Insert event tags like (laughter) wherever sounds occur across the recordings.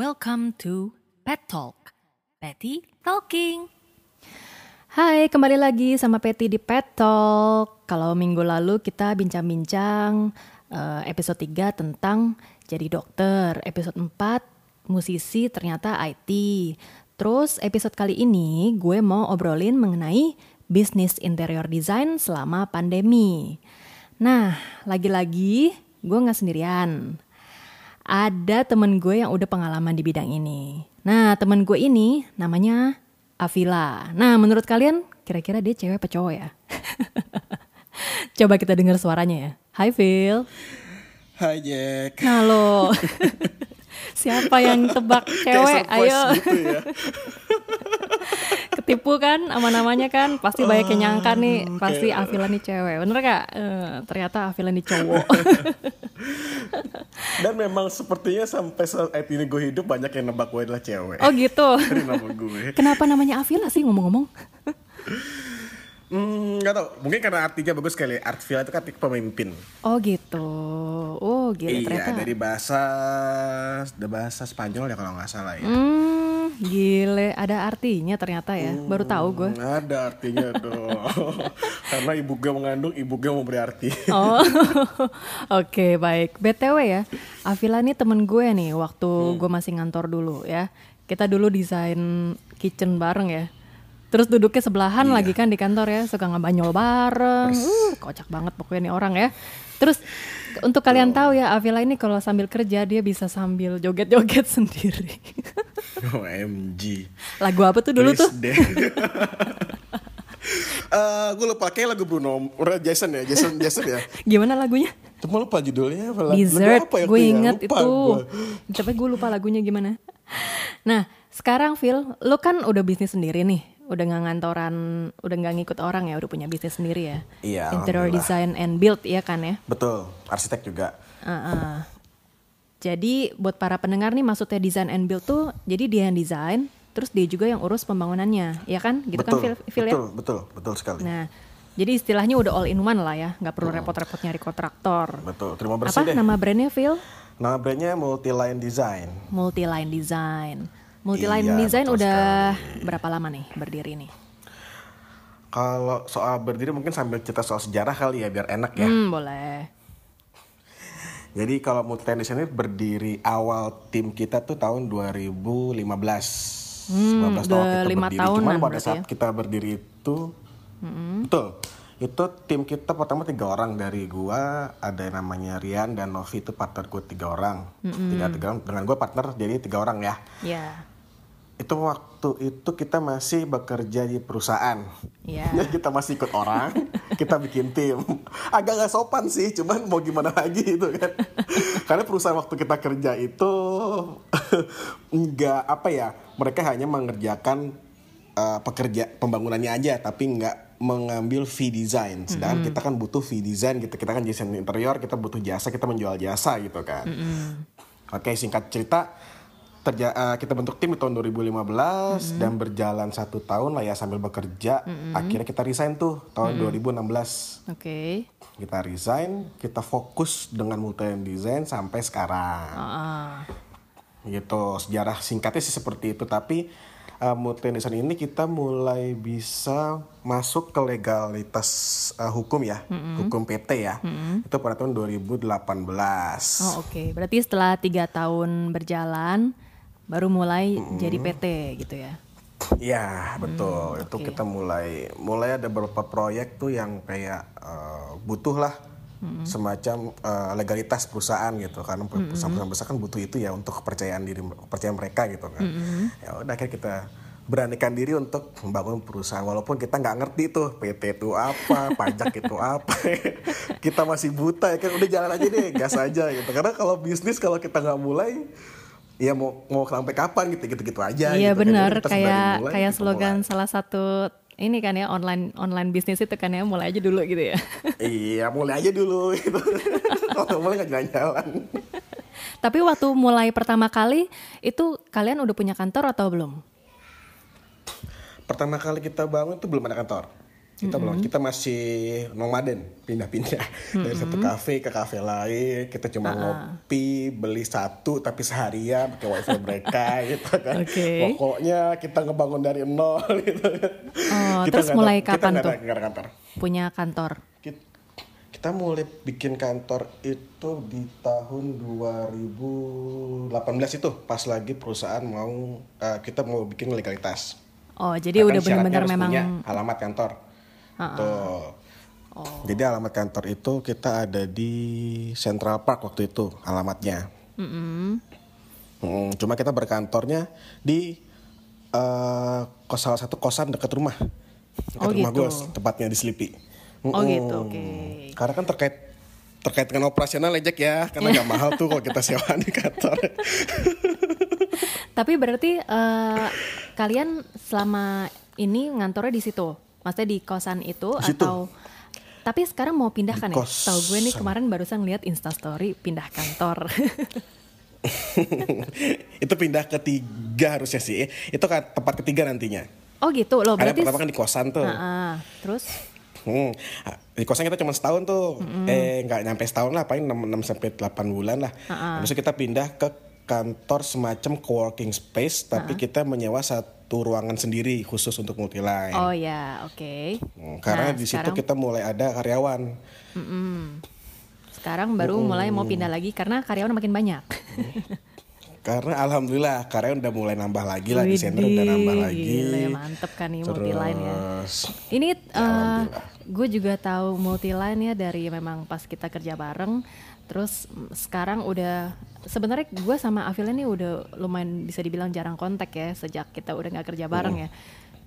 Welcome to Pet Talk. Patty Talking. Hai, kembali lagi sama Peti di Pet Talk. Kalau minggu lalu kita bincang-bincang uh, episode 3 tentang jadi dokter, episode 4 musisi ternyata IT. Terus episode kali ini gue mau obrolin mengenai bisnis interior design selama pandemi. Nah, lagi-lagi gue nggak sendirian. Ada temen gue yang udah pengalaman di bidang ini. Nah, temen gue ini namanya Avila. Nah, menurut kalian kira-kira dia cewek apa cowok ya? (laughs) Coba kita dengar suaranya ya. Hai Phil. Hai Jack. Nah lo. (laughs) Siapa yang tebak cewek? Ayo. Gitu ya. (laughs) Ketipu kan sama namanya kan? Pasti banyak yang nyangka nih, pasti okay. Avila nih cewek. Bener gak? Uh, ternyata Avila nih cowok. (laughs) Dan memang sepertinya sampai saat ini gue hidup banyak yang nebak gue adalah cewek. Oh gitu. (laughs) Kenapa namanya Avila sih ngomong-ngomong? (laughs) Hmm, gak tau. Mungkin karena artinya bagus sekali. Artvila itu kan arti pemimpin. Oh gitu. Oh gitu. Iya, ternyata. dari bahasa dari bahasa Spanyol ya kalau nggak salah ya. Hmm, gile. Ada artinya ternyata ya. Hmm, Baru tahu gue. Ada artinya (laughs) dong. karena ibu gue mengandung, ibu gue mau beri arti. oh, (laughs) oke okay, baik. BTW ya, Avila nih temen gue nih waktu hmm. gue masih ngantor dulu ya. Kita dulu desain kitchen bareng ya Terus duduknya sebelahan iya. lagi kan di kantor ya, suka ngabanyol bareng. Uh, kocak banget pokoknya nih orang ya. Terus untuk kalian oh. tahu ya, Avila ini kalau sambil kerja dia bisa sambil joget-joget (laughs) sendiri. OMG. Lagu apa tuh dulu Please tuh? uh, (laughs) eh, gue lupa kayak lagu Bruno Jason ya Jason Jason ya gimana lagunya cuma lupa judulnya Lizard ya, gue inget itu gua. tapi gue lupa lagunya gimana nah sekarang Phil lo kan udah bisnis sendiri nih udah nggak ngantoran, udah nggak ngikut orang ya, udah punya bisnis sendiri ya. Iya. Interior design and build ya kan ya. Betul, arsitek juga. Uh -uh. Jadi buat para pendengar nih maksudnya design and build tuh, jadi dia yang desain, terus dia juga yang urus pembangunannya, ya kan? Gitu betul, kan, Phil, Phil betul, ya? Betul, betul sekali. Nah, jadi istilahnya udah all in one lah ya, nggak perlu repot-repot nyari kontraktor. Betul, terima kasih Apa deh. nama brandnya Phil? Nama brandnya Multi Line Design. Multi Line Design. Multiline iya, Design udah sekali. berapa lama nih berdiri nih? Kalau soal berdiri mungkin sambil cerita soal sejarah kali ya biar enak ya. Hmm, boleh. (laughs) Jadi kalau Multiline Design ini berdiri awal tim kita tuh tahun 2015. Hmm, 15 tahun kita 5 berdiri. Tahun Cuman pada saat ya? kita berdiri itu hmm. betul itu tim kita pertama tiga orang dari gua ada yang namanya Rian dan Novi itu partner gue tiga orang mm-hmm. tiga tiga dengan gue partner jadi tiga orang ya yeah itu waktu itu kita masih bekerja di perusahaan. Yeah. Ya (laughs) kita masih ikut orang, kita bikin tim. Agak gak sopan sih, cuman mau gimana lagi itu kan. (laughs) Karena perusahaan waktu kita kerja itu (laughs) nggak apa ya, mereka hanya mengerjakan uh, pekerja pembangunannya aja, tapi nggak mengambil fee design. Sedangkan mm -hmm. kita kan butuh fee design gitu. Kita kan desain interior, kita butuh jasa, kita menjual jasa gitu kan. Mm -hmm. Oke, singkat cerita terja uh, kita bentuk tim di tahun 2015 mm -hmm. dan berjalan satu tahun lah ya sambil bekerja mm -hmm. akhirnya kita resign tuh tahun mm -hmm. 2016 oke okay. kita resign kita fokus dengan multi design sampai sekarang uh -uh. gitu sejarah singkatnya sih seperti itu tapi uh, multi design ini kita mulai bisa masuk ke legalitas uh, hukum ya mm -hmm. hukum PT ya mm -hmm. itu pada tahun 2018 oh oke okay. berarti setelah tiga tahun berjalan baru mulai hmm. jadi PT gitu ya? Iya betul. Hmm, itu okay. kita mulai mulai ada beberapa proyek tuh yang kayak uh, butuh lah hmm. semacam uh, legalitas perusahaan gitu. Karena perusahaan-perusahaan besar kan butuh itu ya untuk kepercayaan diri kepercayaan mereka gitu kan. Hmm. ya udah akhirnya kita beranikan diri untuk membangun perusahaan. Walaupun kita nggak ngerti tuh PT itu apa (laughs) pajak itu apa. Kita masih buta ya kan. Udah jalan aja deh gas aja gitu. Karena kalau bisnis kalau kita nggak mulai ya mau mau sampai kapan gitu gitu gitu aja iya gitu, benar. kan. kayak mulai, kayak gitu, slogan mulai. salah satu ini kan ya online online bisnis itu kan ya mulai aja dulu gitu ya. (laughs) Iya mulai aja dulu gitu. (laughs) Kalau mulai nggak jalan-jalan. Tapi waktu mulai pertama kali itu kalian udah punya kantor atau belum? Pertama kali kita bangun itu belum ada kantor Kita belum, kita masih nomaden, pindah-pindah (laughs) dari satu kafe ke kafe lain. Kita cuma ngopi, beli satu tapi seharian pakai wifi mereka (laughs) gitu kan. Oke. Pokoknya kita ngebangun dari nol (laughs) gitu. Oh, Kita terus ada- mulai kita kapan ada- tuh? nggak ada kantor. Punya kantor. Kita, kita mulai bikin kantor itu di tahun 2018 itu pas lagi perusahaan mau eh, kita mau bikin legalitas. Oh, jadi Kan udah benar-benar memang punya alamat kantor. Tuh. Oh. Jadi alamat kantor itu kita ada di Central Park waktu itu alamatnya. Mm, cuma kita berkantornya di eh, kos salah satu kosan dekat rumah. Dekat Oh, rumah gitu. gue, tepatnya di Selipi. Oh, Mm-mm. gitu, oke. Karena kan terkait terkait dengan operasional Jack ya, karena nggak (laughs) mahal tuh kalau kita sewa di kantor. Tapi berarti eh, kalian selama ini ngantornya di situ, maksudnya di kosan itu Di situ. atau? Tapi sekarang mau pindah kan ya? Tahu gue nih kemarin barusan lihat Instastory pindah kantor. (laughs) itu pindah ketiga harusnya sih. Itu kan tempat ketiga nantinya. oh gitu loh, Ada berarti. pertama kan di kosan tuh. Ah, ah. terus? Hmm. Di kosan kita cuma setahun tuh. Eh nggak nyampe setahun lah, paling 6, 6 sampai 8 bulan lah. Terus kita pindah ke kantor semacam co-working space tapi kita menyewa satu ruangan sendiri khusus untuk multiline. Oh ya, oke. Hmm, Karena Nah, di situ sekarang- kita mulai ada karyawan. Sekarang baru mulai mau pindah lagi karena karyawan makin banyak. (laughs) Karena alhamdulillah karyawan udah mulai nambah lagi lah, desainer udah nambah lagi. Gile, mantep kan nih multiline ya. Ini eh, alhamdulillah. gue juga tahu multiline ya dari memang pas kita kerja bareng. Terus mm, sekarang udah sebenarnya gue sama Avil ini udah lumayan bisa dibilang jarang kontak ya sejak kita udah nggak kerja bareng ya.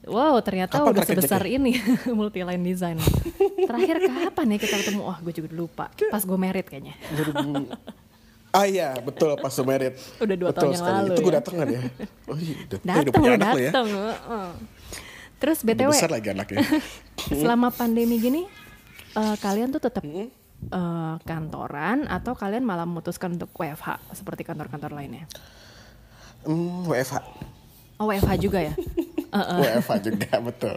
Wow ternyata Kapan udah terakhir sebesar ini (laughs) multiline design. Terakhir kapan ya kita ketemu? Wah gue juga lupa. Pas gue merit kayaknya. Ah iya betul pas lu merit. Udah dua betul tahun yang sekali. lalu Itu gue ya. dateng kan ya? Oh iya udah. Eh, lo ya. datang. heeh. Terus Udah btw besar lagi anaknya. (laughs) selama pandemi gini eh, kalian tuh tetap eh, kantoran atau kalian malah memutuskan untuk WFH seperti kantor-kantor lainnya? Hmm, WFH. Oh WFH juga ya? (laughs) WFH juga betul.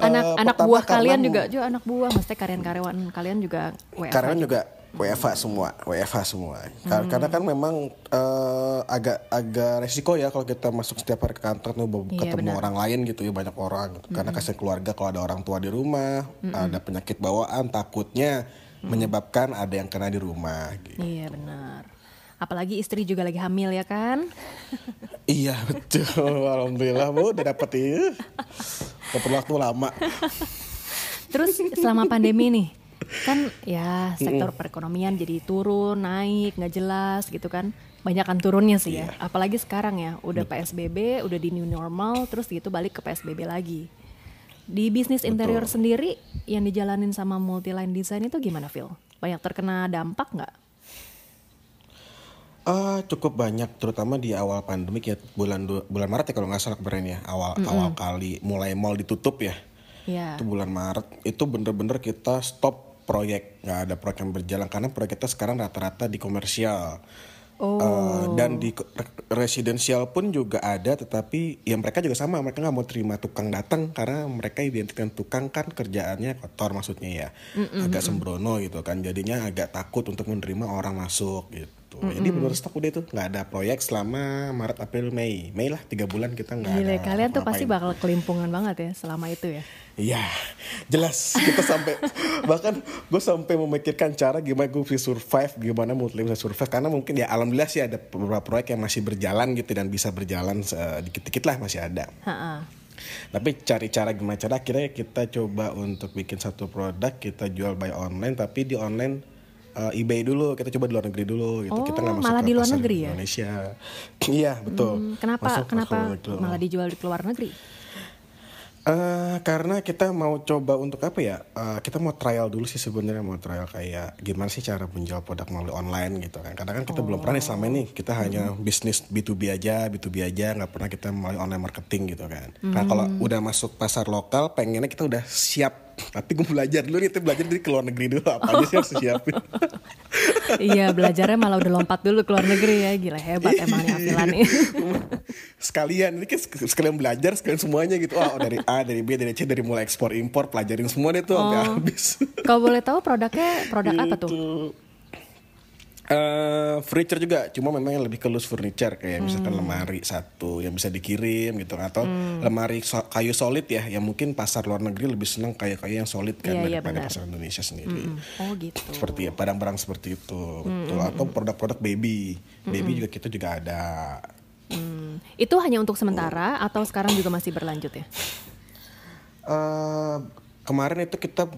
Anak Eh, anak buah kalian juga, juga anak buah, mesti karyawan-karyawan kalian juga WFH. Karyawan juga WFH semua, WFH semua. Kar- Karena kan memang eh, agak agak resiko ya kalau kita masuk setiap hari ke kantor tuh Iya, ketemu benar. orang lain gitu ya banyak orang. Karena kasihan keluarga kalau ada orang tua di rumah, ada penyakit bawaan, takutnya menyebabkan ada yang kena di rumah. Gitu. Iya benar. Apalagi istri juga lagi hamil ya kan? (laughs) Iya betul, alhamdulillah bu udah dapet ya. Gak perlu waktu lama. Terus selama pandemi nih, kan ya sektor perekonomian jadi turun, naik, nggak jelas gitu kan. Banyak kan turunnya sih ya. Apalagi sekarang ya, udah PSBB, udah di new normal, terus gitu balik ke PSBB lagi. Di bisnis interior sendiri yang dijalanin sama multiline design itu gimana Phil? Banyak terkena dampak nggak? Ah cukup banyak, terutama di awal pandemik ya bulan bulan Maret ya kalau nggak salah kemarin ya awal awal kali mulai mall ditutup ya. Ya. Itu bulan Maret itu bener-bener kita stop proyek nggak ada proyek yang berjalan karena proyek kita sekarang rata-rata di komersial. Oh. Eh, dan di residensial pun juga ada tetapi ya mereka juga sama mereka nggak mau terima tukang datang karena mereka identikan tukang kan kerjaannya kotor maksudnya ya agak sembrono gitu kan jadinya agak takut untuk menerima orang masuk gitu jadi benar stop udah itu nggak ada proyek selama Maret April Mei Mei lah tiga bulan kita nggak ada kalian tuh pasti bakal kelimpungan banget ya selama itu ya. Iya, jelas kita sampai bahkan gue sampai memikirkan cara gimana gue bisa survive, gimana Muslim bisa survive karena mungkin ya alhamdulillah sih ada beberapa proyek yang masih berjalan gitu dan bisa berjalan eh, dikit-dikit lah masih ada. Ha-ha. Tapi cari cara gimana cara akhirnya kita coba untuk bikin satu produk kita jual by online tapi di online eh, eBay dulu kita coba di luar negeri dulu gitu. Oh, kita nggak masuk malah di luar negeri ya? Indonesia. (laughs) Iya betul. Hmm, kenapa? Masuk ke kenapa malah dijual di luar negeri? Eh, karena kita mau coba untuk apa ya? Eh, kita mau trial dulu sih sebenarnya mau trial kayak gimana sih cara menjual produk melalui online gitu kan. Karena kan kita belum pernah nih selama ini kita hanya bisnis B2B aja, B2B aja, nggak pernah kita melalui online marketing gitu kan. Karena kalau udah masuk pasar lokal, pengennya kita udah siap. Tapi gue belajar dulu nih, kita belajar dari ke luar negeri dulu apa aja sih harus disiapin. (laughs) iya belajarnya malah udah lompat dulu ke luar negeri ya. Gila hebat emangnya Afila nih. (laughs) Sekalian ini kan sekalian belajar sekalian semuanya gitu. Oh dari A dari B dari C dari mulai ekspor impor pelajarin semua deh tuh sampai Oh. habis. Kalau boleh tahu produknya produk apa tuh Eh, furniture juga, cuma memang yang lebih ke loose furniture kayak misalkan Hmm. lemari satu yang bisa dikirim gitu atau lemari so- kayu solid ya, yang mungkin pasar luar negeri lebih senang kayu-kayu yang solid kan Iya, iya, daripada benar. pasar Indonesia sendiri. oh gitu Seperti ya barang-barang seperti itu, betul. Atau produk-produk baby, baby juga kita juga ada. Hmm, itu hanya untuk sementara atau sekarang juga masih berlanjut ya eh kemarin itu kita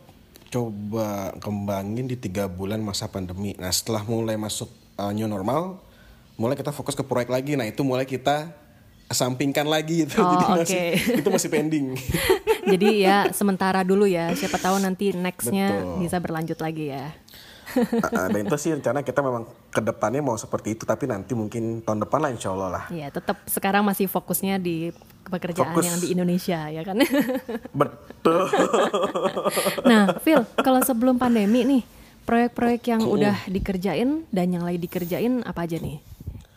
coba kembangin di tiga bulan masa pandemi. Nah setelah mulai masuk uh, new normal, mulai kita fokus ke proyek lagi. Nah itu mulai kita sampingkan lagi gitu. (laughs) Oh, Jadi masih, oke. (laughs) itu masih pending. (laughs) jadi ya sementara dulu ya siapa tahu nanti nextnya Betul. bisa berlanjut lagi ya (laughs) Uh, Dan itu sih rencana kita memang ke depannya mau seperti itu. Tapi nanti mungkin tahun depan lah insya Allah lah. ya tetap sekarang masih fokusnya di pekerjaan Fokus. yang di Indonesia ya kan (laughs) Betul. (laughs) nah Phil kalau sebelum pandemi nih proyek-proyek yang udah dikerjain dan yang lagi dikerjain apa aja nih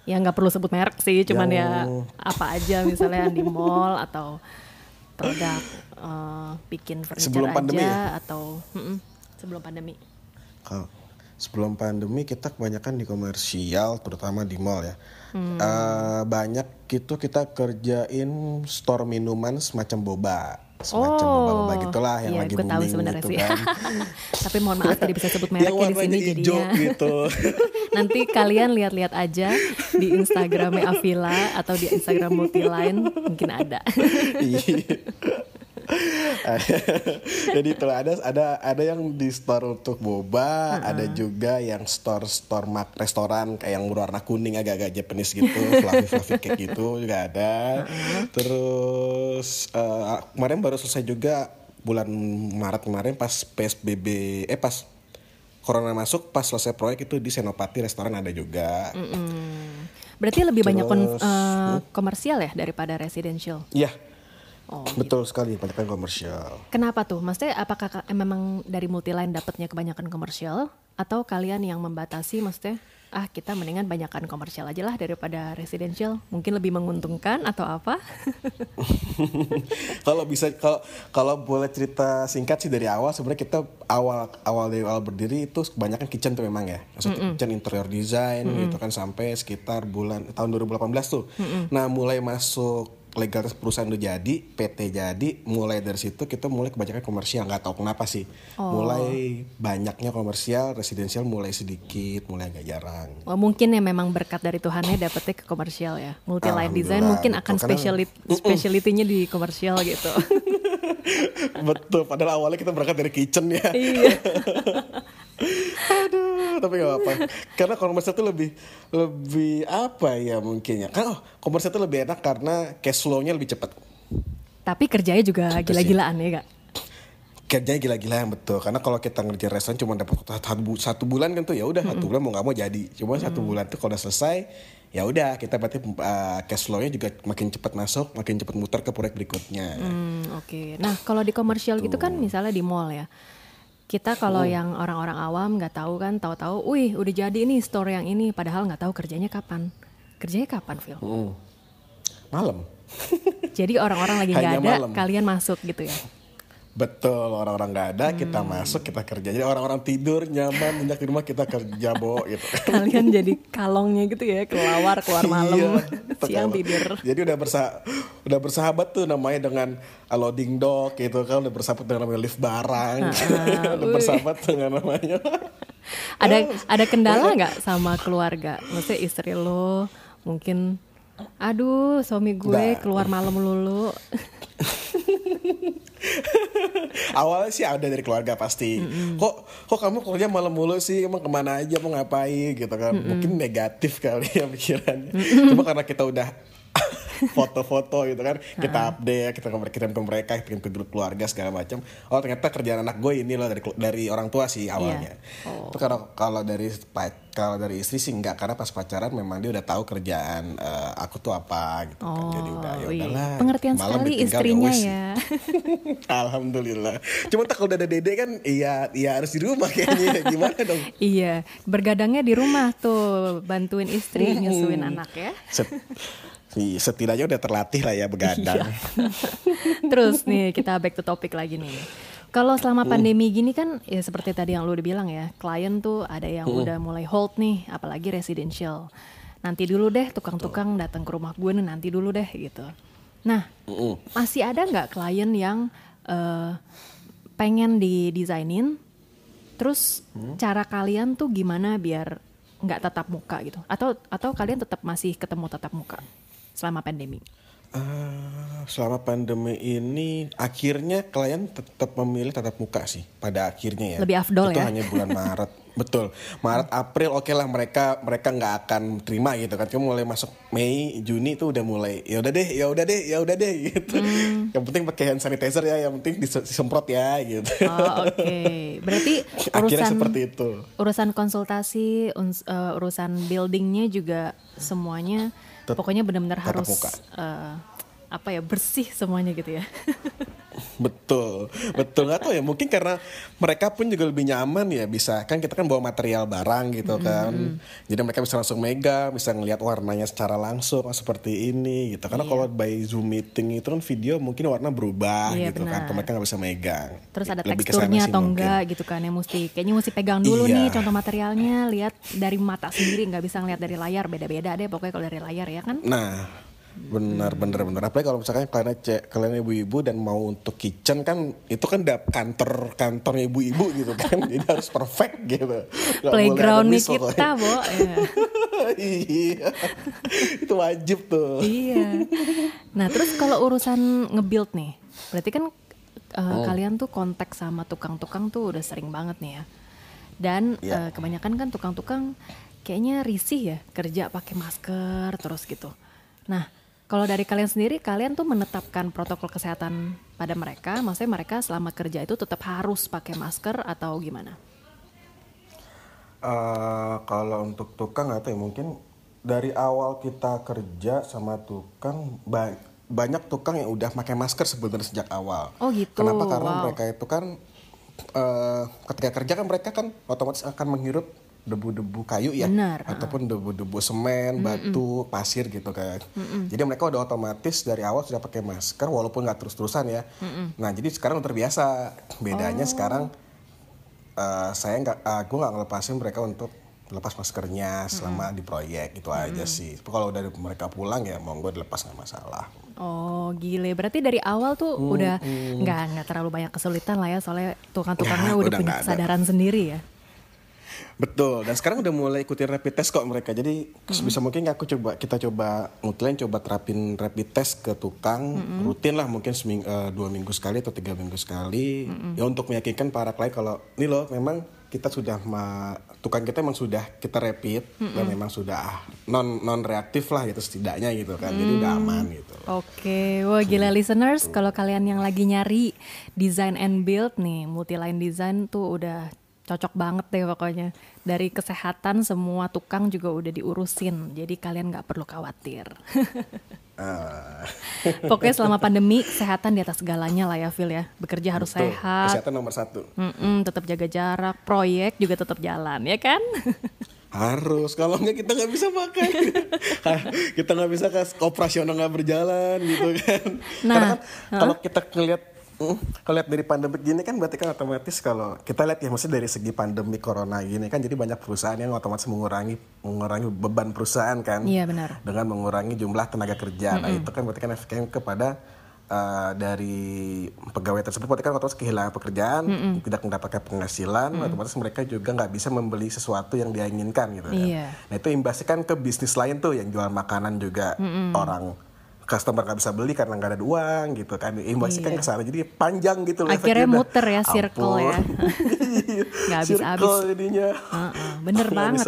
ya nggak perlu sebut merek sih cuman ya Yang- apa aja misalnya di mall atau produk eh, bikin furniture Sebelum aja pandemi ya? atau mm-mm, sebelum pandemi sebelum pandemi kita kebanyakan di komersial, terutama di mall ya. Eh, banyak gitu kita kerjain store minuman semacam boba, semacam Oh, boba-boba gitulah yang iya, lagi booming sebenarnya gitu sih. kan. (laughs) Tapi mohon maaf tidak bisa sebut mereknya di sini jadinya. gitu. (laughs) Nanti kalian lihat-lihat aja di Instagramnya Avila atau di Instagram Multiline mungkin ada. (laughs) (laughs) Jadi itu ada ada ada yang di store untuk boba, ada juga yang store store mak restoran kayak yang berwarna kuning agak-agak Japanese gitu, (laughs) fluffy fluffy kayak gitu juga ada. Terus eh, kemarin baru selesai juga bulan Maret kemarin pas PSBB eh pas Corona masuk pas selesai proyek itu di Senopati restoran ada juga. Berarti lebih banyak kon- Terus, eh, komersial ya daripada residential. Iya, Oh, betul sekali, banyak kan komersial. Kenapa tuh? Maksudnya apakah ka- memang dari Multiline dapatnya kebanyakan komersial? Atau kalian yang membatasi maksudnya ah kita mendingan banyakkan komersial aja lah daripada residential. Mungkin lebih menguntungkan atau apa? (laughs) Kalau bisa kalau kalau boleh cerita singkat sih dari awal sebenarnya kita awal awal dari awal berdiri itu kebanyakan kitchen tuh memang ya. Maksudnya kitchen interior design gitu kan sampai sekitar bulan tahun 2018 tuh. Nah mulai masuk legalitas perusahaan udah jadi PT jadi mulai dari situ kita mulai kebanyakan komersial. Nggak tahu kenapa sih. Mulai banyaknya komersial residensial mulai sedikit mulai agak jarang. Wah, mungkin ya memang berkat dari Tuhannya dapetnya ke komersial ya. Multiline design Alhamdulillah, mungkin akan Karena- specialit speciality-nya di komersial gitu. (laughs) Betul padahal awalnya kita berangkat dari kitchen ya. Iya (laughs) Aduh, tapi gak apa-apa. Karena komersial itu lebih lebih apa ya mungkin ya. Kan oh, komersial itu lebih enak karena cash flow-nya lebih cepat. tapi kerjanya juga gila-gilaan ya kak Kerjanya gila-gila yang betul. Karena kalau kita ngerjain restoran cuma dapat satu, bu- satu bulan kan tuh ya udah satu bulan mau nggak mau jadi. Cuma satu bulan tuh kalau udah selesai ya udah kita berarti uh, cash flow-nya juga makin cepat masuk, makin cepat muter ke proyek berikutnya. Hmm, oke. Nah, kalau di komersial gitu kan misalnya di mall ya. Kita kalau yang orang-orang awam nggak tahu kan, tahu-tahu, wih udah jadi nih store yang ini, padahal nggak tahu kerjanya kapan. Kerjanya kapan, Phil? Hmm. Malam. (laughs) Jadi orang-orang lagi nggak ada, malam. kalian masuk gitu ya. Betul, orang-orang nggak ada, kita Hmm. masuk, kita kerja. Jadi orang-orang tidur, nyaman, nyenyak di rumah, kita kerja, Bo, gitu. (laughs) Kalian jadi kalongnya gitu ya, keluar keluar malam, (laughs) Iya, siang tidur. Jadi udah bersa udah bersahabat tuh namanya dengan loading dock gitu kan udah bersahabat dengan namanya lift barang. (laughs) udah bersahabat dengan namanya. Ada ada kendala nggak sama keluarga? Maksudnya istri lo mungkin, aduh suami gue Nggak. keluar malam lulu. (laughs) Awalnya sih ada dari keluarga pasti. Kok kok kamu kerja malam mulu sih? Emang ke mana aja mau ngapain gitu kan? Mungkin negatif kali ya (laughs) pikirannya. Cuma karena kita udah (laughs) foto-foto gitu kan kita update kita kirim ke mereka kirim ke grup keluarga segala macam oh ternyata kerjaan anak gue ini loh dari dari orang tua sih awalnya Oh. itu kalau kalau dari kalau dari istri sih enggak karena pas pacaran memang dia udah tahu kerjaan eh, aku tuh apa gitu kan jadi udah ya Oh, wih. udahlah Pengertian Malam sekali ditinggal, istrinya ya. (laughs) Alhamdulillah. Cuma tak kalau udah ada dede kan, iya, iya harus di rumah kayaknya. (laughs) Gimana dong? iya, bergadangnya di rumah tuh, bantuin istri nyusuin anak ya. Iya, setidaknya udah terlatih lah ya begadang. Iya. (laughs) Terus nih kita back to topic lagi nih. Kalau selama pandemi gini kan ya seperti tadi yang lu udah bilang ya, klien tuh ada yang udah mulai hold nih, apalagi residential. Nanti dulu deh tukang-tukang datang ke rumah gue nih nanti dulu deh gitu. Nah, Mm-mm. masih ada nggak klien yang eh, pengen didesainin, terus cara kalian tuh gimana biar nggak tatap muka gitu? Atau atau kalian tetap masih ketemu tatap muka selama pandemi? Eh, selama pandemi ini akhirnya klien tetap memilih tatap muka sih pada akhirnya ya. Lebih afdol Itu ya? hanya bulan Maret. (laughs) Betul. Maret April oke lah mereka mereka nggak akan terima gitu kan. Cuma mulai masuk Mei Juni tuh udah mulai ya udah deh, ya udah deh, ya udah deh (laughs) gitu. Hmm. Yang penting pakai hand sanitizer ya, yang penting dis- disemprot ya gitu. Oh, oke. Berarti (laughs) Akhirnya urusan seperti itu. urusan konsultasi, eh, urusan buildingnya juga semuanya Tet- pokoknya benar-benar harus muka. eh, apa ya bersih semuanya gitu ya. (laughs) Betul, betul nggak tahu ya mungkin karena mereka pun juga lebih nyaman ya bisa kan kita kan bawa material barang gitu kan, jadi mereka bisa langsung mega, bisa ngelihat warnanya secara langsung oh, seperti ini gitu. Karena kalau by zoom meeting itu kan video mungkin warna berubah Iya, gitu kan, benar. mereka nggak bisa megang. Terus ada Lebih teksturnya atau mungkin. enggak gitu kan yang mesti kayaknya mesti pegang dulu Iya. nih contoh materialnya, lihat dari mata sendiri nggak bisa ngeliat dari layar, beda-beda deh pokoknya kalau dari layar ya kan. Nah, benar benar benar. Apalagi kalau misalkan kalian cek kalian ibu-ibu dan mau untuk kitchen kan itu kan udah kantor kantor ibu-ibu gitu kan, (laughs) jadi harus perfect gitu. Playground nih kita, Bo. (laughs) Ya. iya, itu wajib tuh. iya. Nah, terus kalau urusan nge-build nih, berarti kan uh, kalian tuh kontak sama tukang-tukang tuh udah sering banget nih ya. Dan uh, Iya. kebanyakan kan tukang-tukang kayaknya risih ya kerja pakai masker terus gitu. Nah, kalau dari kalian sendiri, kalian tuh menetapkan protokol kesehatan pada mereka, maksudnya mereka selama kerja itu tetap harus pakai masker atau gimana? Eh, kalau untuk tukang atau ya mungkin dari awal kita kerja sama tukang ba- banyak tukang yang udah pakai masker sebenarnya sejak awal. Oh gitu, Kenapa? Karena wow. mereka itu kan eh, ketika kerja kan mereka kan otomatis akan menghirup debu-debu kayu ya, Benar, ataupun debu-debu semen, batu, pasir gitu kan. Jadi mereka udah otomatis dari awal sudah pakai masker walaupun nggak terus-terusan ya. Nah jadi sekarang udah terbiasa. Bedanya sekarang eh, saya nggak, uh, gue nggak ngelepasin mereka untuk lepas maskernya selama di proyek itu aja sih. Kalau dari mereka pulang ya monggo dilepas nggak masalah. Oh gile, berarti dari awal tuh udah nggak nggak terlalu banyak kesulitan lah ya soalnya tukang-tukangnya Ya, udah, udah punya ada. kesadaran sendiri ya. Betul. Dan sekarang udah mulai ikutin rapid test kok mereka. Jadi bisa mungkin aku coba kita coba mutlin coba terapin rapid test ke tukang rutin lah mungkin seming, eh, dua minggu sekali atau tiga minggu sekali. Ya untuk meyakinkan para klien kalau ini loh memang kita sudah ma- tukang kita memang sudah kita rapid dan memang sudah non non reaktif lah gitu setidaknya gitu kan. Jadi udah aman gitu. Oke, wah gila listeners, kalau kalian yang lagi nyari design and build nih, multi line design tuh udah cocok banget deh pokoknya. Dari kesehatan semua tukang juga udah diurusin, jadi kalian nggak perlu khawatir. (laughs) Ah, Pokoknya selama pandemi kesehatan di atas segalanya lah ya Phil ya. Bekerja harus betul. sehat, Kesehatan nomor satu. Mm-mm, tetap jaga jarak, proyek juga tetap jalan ya kan? (laughs) Harus, kalau nggak kita nggak bisa makan. (laughs) kita nggak bisa kas operasional nggak berjalan gitu kan. Nah, Karena kan kalau kita ngelihat kalau lihat dari pandemi gini kan berarti kan otomatis kalau kita lihat ya maksudnya dari segi pandemi corona gini kan jadi banyak perusahaan yang otomatis mengurangi mengurangi beban perusahaan kan. Iya benar. Dengan mengurangi jumlah tenaga kerja. Nah, itu kan berarti kan efeknya kepada eh, dari pegawai tersebut berarti kan otomatis kehilangan pekerjaan, tidak mendapatkan penghasilan, otomatis mereka juga nggak bisa membeli sesuatu yang dia inginkan gitu kan. Iya. Nah itu imbasnya kan ke bisnis lain tuh yang jual makanan juga orang customer nggak bisa beli karena nggak ada uang gitu kan. Imbasnya kan ke sana jadi panjang gitu. loh Akhirnya muter ya, circle ya. (laughs) Nggak habis-habis. Circle jadinya. Bener banget.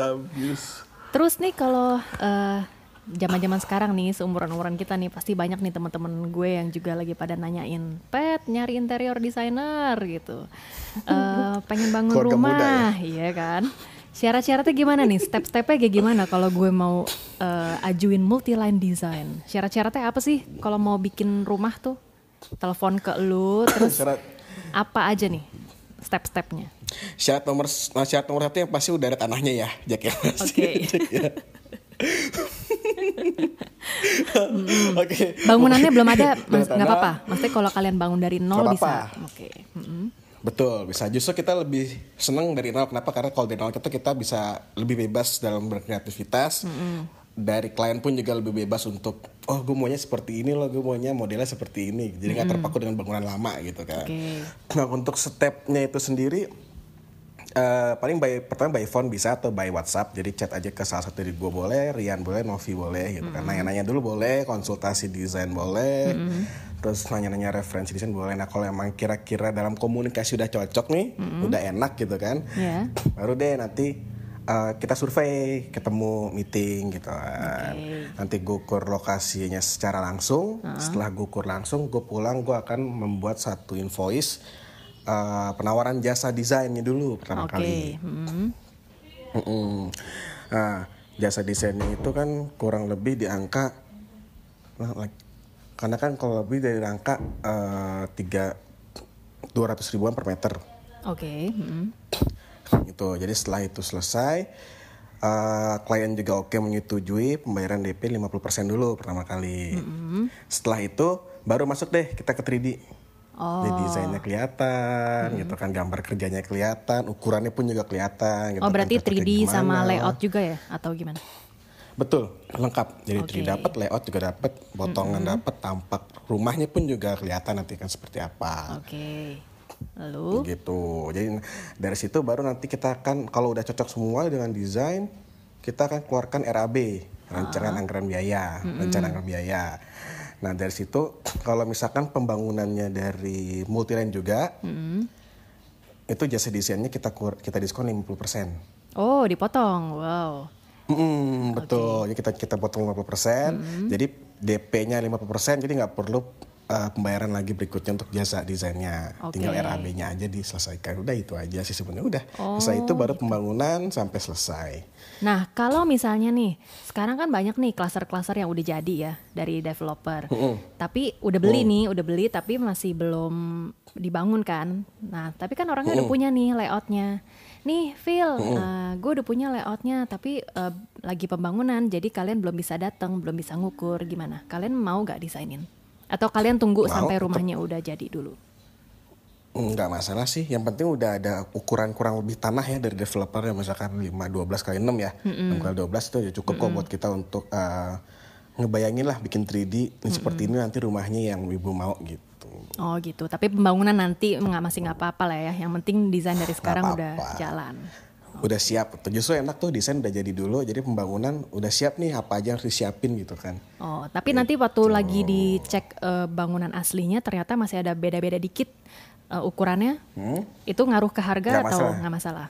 Terus nih kalau eh, zaman-zaman sekarang nih seumuran-umuran kita nih pasti banyak nih teman-teman gue yang juga lagi pada nanyain, "Pet, nyari interior designer gitu." Eh, pengen bangun Keluarga rumah, iya kan? Syarat-syaratnya gimana nih? Step-stepnya kayak gimana kalau gue mau eh, ajuin multi line design? Syarat-syaratnya apa sih kalau mau bikin rumah tuh? Telepon ke lu, terus Syarat apa aja nih step-stepnya? syarat nomor nah, syarat nomor satu yang pasti udah ada tanahnya ya, Jack ya. Oke. (laughs) Ya. Oke. Bangunannya belum ada, nggak apa-apa. Maksudnya kalau kalian bangun dari nol bisa. Oke. Mm-mm. Betul, bisa. Justru kita lebih seneng dari nol. Kenapa? Karena kalau dari nol kita kita bisa lebih bebas dalam berkreativitas. Dari klien pun juga lebih bebas untuk, oh gue maunya seperti ini loh, gue maunya modelnya seperti ini. Jadi nggak terpaku dengan bangunan lama gitu kan. Oke. Nah untuk stepnya itu sendiri, eh, paling by, pertama by phone bisa atau by WhatsApp. Jadi chat aja ke salah satu dari gue boleh, Rian boleh, Novi boleh gitu kan. Nanya-nanya dulu boleh, konsultasi desain boleh. Terus nanya-nanya referensi desain boleh. Nah kalau emang kira-kira dalam komunikasi udah cocok nih, udah enak gitu kan. Ya. Baru deh nanti eh, kita survei, ketemu meeting gitu kan. Oke. Nanti gue ukur lokasinya secara langsung. Setelah gue ukur langsung, gue pulang gue akan membuat satu invoice eh, penawaran jasa desainnya dulu pertama Oke. kali. Mm-mm. Nah, jasa desainnya itu kan kurang lebih di angka nah, karena kan kalau lebih dari angka eh, tiga dua ratus ribuan per meter Oke. mm-mm. gitu. Jadi setelah itu selesai, eh, klien juga oke menyetujui pembayaran DP 50% dulu pertama kali. Setelah itu baru masuk deh kita ke 3D. Oh. Jadi desainnya kelihatan, gitu kan gambar kerjanya kelihatan, ukurannya pun juga kelihatan. Gitu Oh kan, berarti cocoknya 3D sama layout juga ya atau gimana? Betul, lengkap. Jadi. 3D dapat, layout juga dapat, potongan dapat, tampak rumahnya pun juga kelihatan nanti kan seperti apa. Oke. Lalu? gitu jadi dari situ baru nanti kita akan kalau udah cocok semua dengan desain kita akan keluarkan RAB rencana anggaran biaya rencana anggaran biaya nah dari situ kalau misalkan pembangunannya dari multiline juga itu jasa desainnya kita kur- kita diskon 50% Oh dipotong. Wow. Mm, betul. Jadi kita kita potong 50%. Jadi DP-nya 50%, jadi nggak perlu uh, pembayaran lagi berikutnya untuk jasa desainnya. Oke. Tinggal RAB-nya aja diselesaikan. Udah itu aja sih sebenarnya udah. Setelah itu baru pembangunan sampai selesai. Nah kalau misalnya nih, sekarang kan banyak nih klaster-klaster yang udah jadi ya dari developer. Tapi udah beli nih, udah beli tapi masih belum dibangun kan. Nah tapi kan orangnya udah punya nih layoutnya. Nih Phil, gue udah punya layoutnya tapi eh, lagi pembangunan jadi kalian belum bisa datang, belum bisa ngukur gimana? Kalian mau gak desainin? Atau kalian tunggu Mau, sampai tetep. rumahnya udah jadi dulu? Nggak masalah sih. Yang penting udah ada ukuran kurang lebih tanah ya dari developer ya misalkan 5 12 kali 6 ya. 6 kali 12 itu udah cukup kok buat kita untuk uh, ngebayangin lah bikin 3D ini seperti ini nanti rumahnya yang ibu mau gitu. Oh gitu. Tapi pembangunan nanti nggak masih nggak apa-apa lah ya. Yang penting desain dari sekarang udah jalan. Udah siap. Justru enak tuh desain udah jadi dulu. Jadi pembangunan udah siap nih apa aja harus disiapin gitu kan. Oh, tapi nanti waktu lagi dicek eh, bangunan aslinya ternyata masih ada beda-beda dikit eh, ukurannya. Itu ngaruh ke harga Nggak atau masalah. nggak masalah?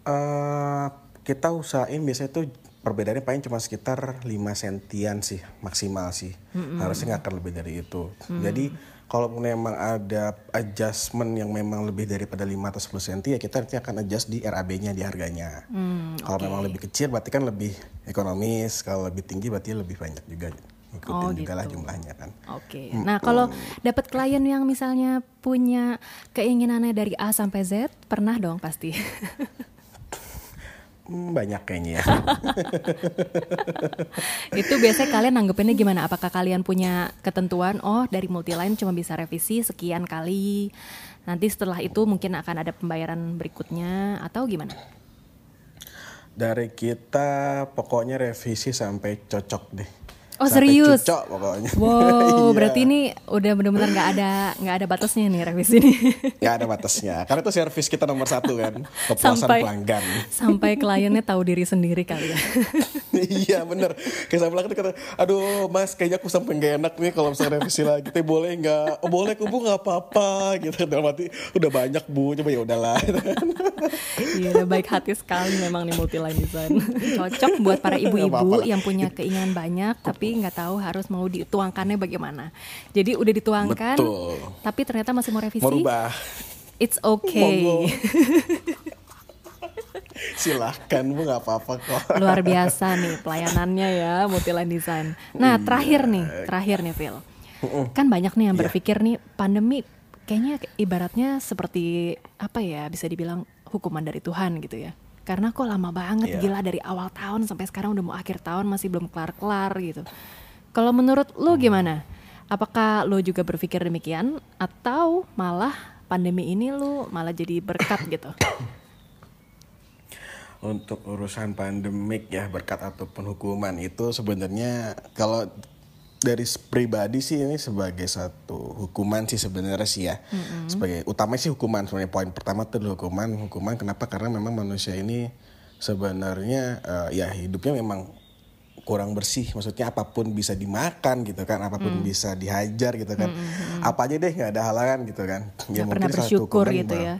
eh kita usahain biasanya tuh perbedaannya paling cuma sekitar 5 sentian sih maksimal sih. Harusnya nggak akan lebih dari itu. Jadi kalau memang ada adjustment yang memang lebih daripada 5 atau 10 senti ya kita nanti akan adjust di RAB-nya di harganya. kalau memang lebih kecil berarti kan lebih ekonomis, kalau lebih tinggi berarti lebih banyak juga. Ikutin Oh, juga lah gitu. jumlahnya kan. Oke. Nah, kalau dapat klien yang misalnya punya keinginannya dari A sampai Z, pernah dong pasti. (laughs) Hmm, banyak kayaknya ya. (laughs) Itu biasanya kalian nanggepinnya gimana? Apakah kalian punya ketentuan, oh dari multiline cuma bisa revisi sekian kali, nanti setelah itu mungkin akan ada pembayaran berikutnya atau gimana? Dari kita pokoknya revisi sampai cocok deh. Oh, Sampai serius? Cocok pokoknya. (laughs) Wow, Iya. berarti ini udah benar-benar nggak ada nggak ada batasnya nih revisi ini. (laughs) Nggak ada batasnya. Karena itu servis kita nomor satu kan. (laughs) Kepuasan Sampai- pelanggan. Sampai kliennya tahu diri sendiri kali ya. Iya bener. Kayak saya bilang kata, aduh mas kayaknya aku sampai gak enak nih kalau misalnya revisi lagi. Tapi boleh nggak? Oh boleh bu nggak apa-apa gitu. Dalam hati udah banyak bu, coba ya udahlah. Iya udah baik hati sekali memang nih multiline design. Cocok buat para ibu-ibu yang punya keinginan banyak tapi nggak tahu harus mau dituangkannya bagaimana. Jadi udah dituangkan, Betul. tapi ternyata masih mau revisi. Merubah. It's okay. (laughs) Silahkan bu nggak apa-apa kok. Luar biasa nih pelayanannya ya multiline design. Nah terakhir nih, terakhir nih Phil. Kan banyak nih yang Iya. berpikir nih pandemi kayaknya ibaratnya seperti apa ya bisa dibilang hukuman dari Tuhan gitu ya. Karena kok lama banget Iya. gila dari awal tahun sampai sekarang udah mau akhir tahun masih belum kelar-kelar gitu. Kalau menurut lo gimana? Apakah lo juga berpikir demikian atau malah pandemi ini lo malah jadi berkat gitu? (coughs) Untuk urusan pandemik ya berkat ataupun hukuman itu sebenarnya kalau dari pribadi sih ini sebagai satu hukuman sih sebenarnya sih ya. Sebagai utama sih hukuman sebenarnya poin pertama tuh adalah hukuman. Hukuman kenapa? Karena memang manusia ini sebenarnya eh, ya hidupnya memang kurang bersih maksudnya apa pun bisa dimakan gitu kan apa pun bisa dihajar gitu kan apa aja deh nggak ada halangan gitu kan Nggak pernah mungkin satu bersyukur hukuman gitu ya.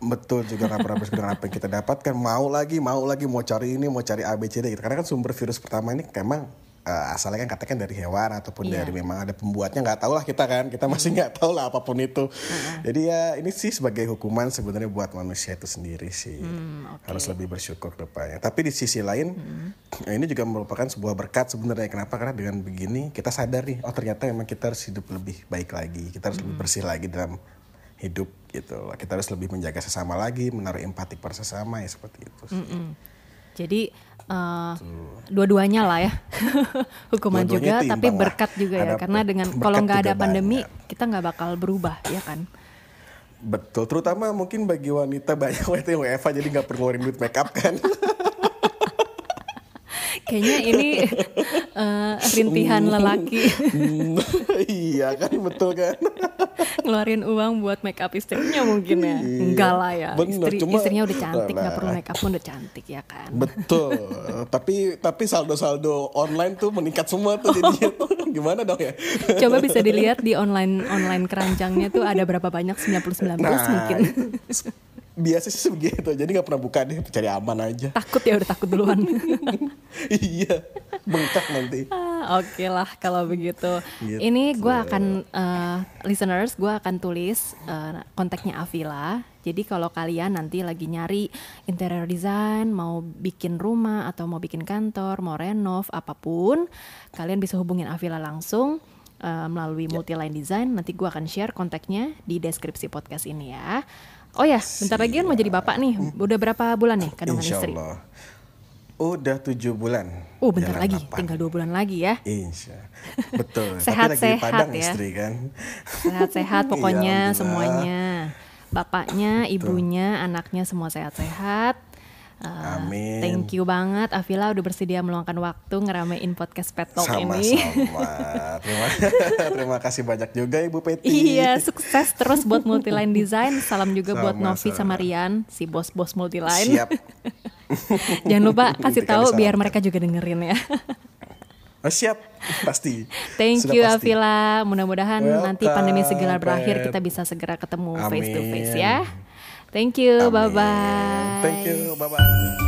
Betul juga nggak pernah dengan apa yang kita dapatkan. Mau lagi, mau lagi, mau cari ini, mau cari A, B, C, D. Gitu. Karena kan sumber virus pertama ini memang eh, asalnya kan katakan dari hewan ataupun Iya. dari memang ada pembuatnya nggak tahu lah kita kan. Kita masih nggak tahu lah apa pun itu. Jadi ya ini sih sebagai hukuman sebenarnya buat manusia itu sendiri sih. Harus lebih bersyukur ke depannya. Tapi di sisi lain ini juga merupakan sebuah berkat sebenarnya. Kenapa? Karena dengan begini kita sadar nih, oh ternyata memang kita harus hidup lebih baik lagi. Kita harus lebih bersih lagi dalam hidup gitu. Kita harus lebih menjaga sesama lagi, menaruh empati per sesama ya seperti itu. sih. Jadi eh, dua-duanya lah ya (laughs) hukuman juga tapi lah. berkat juga ya Ada karena dengan kalau nggak ada pandemi banyak. kita nggak bakal berubah ya kan Betul, terutama mungkin bagi wanita banyak (laughs) wanita yang WFH jadi nggak perlu ngeluarin duit makeup kan. (laughs) kayaknya ini eh, rintihan lelaki (laughs) iya kan, betul kan. ngeluarin uang buat make up istrinya mungkin ya enggak lah ya Bener, Istri, cuma- istrinya udah cantik nggak Nah. perlu make up pun udah cantik ya kan Betul. tapi tapi saldo-saldo online tuh meningkat semua tuh jadinya tuh. (laughs) Gimana dong ya? coba bisa dilihat di online online keranjangnya tuh ada berapa banyak 90 19 mungkin biasa sih begitu. Jadi nggak pernah buka deh, cari aman aja. takut ya udah takut duluan (laughs) iya, bengkak nanti. Ah, Oke lah kalau begitu. Gitu. Ini gue akan eh, listeners, gue akan tulis eh, kontaknya Avila. Jadi kalau kalian nanti lagi nyari interior design, mau bikin rumah atau mau bikin kantor, mau renov apa pun, kalian bisa hubungin Avila langsung eh, melalui Multiline Design. Nanti gue akan share kontaknya di deskripsi podcast ini ya. Oh ya, bentar lagi kan mau jadi bapak nih. Udah berapa bulan nih kandungan Insya istri? Allah. Udah tujuh bulan. Oh bentar Jalan lagi, delapan. tinggal dua bulan lagi ya. Insya. Betul. Sehat-sehat (laughs) Tapi lagi Padang ya. istri kan. Sehat-sehat (laughs) Iya, pokoknya semuanya. Bapaknya, ibunya, anaknya semua sehat-sehat. Uh, Amin. Thank you banget Avila udah bersedia meluangkan waktu ngeramein podcast Pet Talk ini. Sama-sama. (laughs) Terima, terima kasih banyak juga Ibu Peti. Iya, sukses terus buat Multiline Design. Salam juga buat Sama-sama. Novi sama Rian, si bos-bos Multiline. Siap. (laughs) Jangan lupa kasih tahu biar mereka juga dengerin ya. (laughs) Oh, siap. Pasti. Thank Sudah you pasti. Avila. Mudah-mudahan nanti pandemi segera berakhir kita bisa segera ketemu face to face Amin. ya. Thank you. Bye bye. Thank you. Bye bye.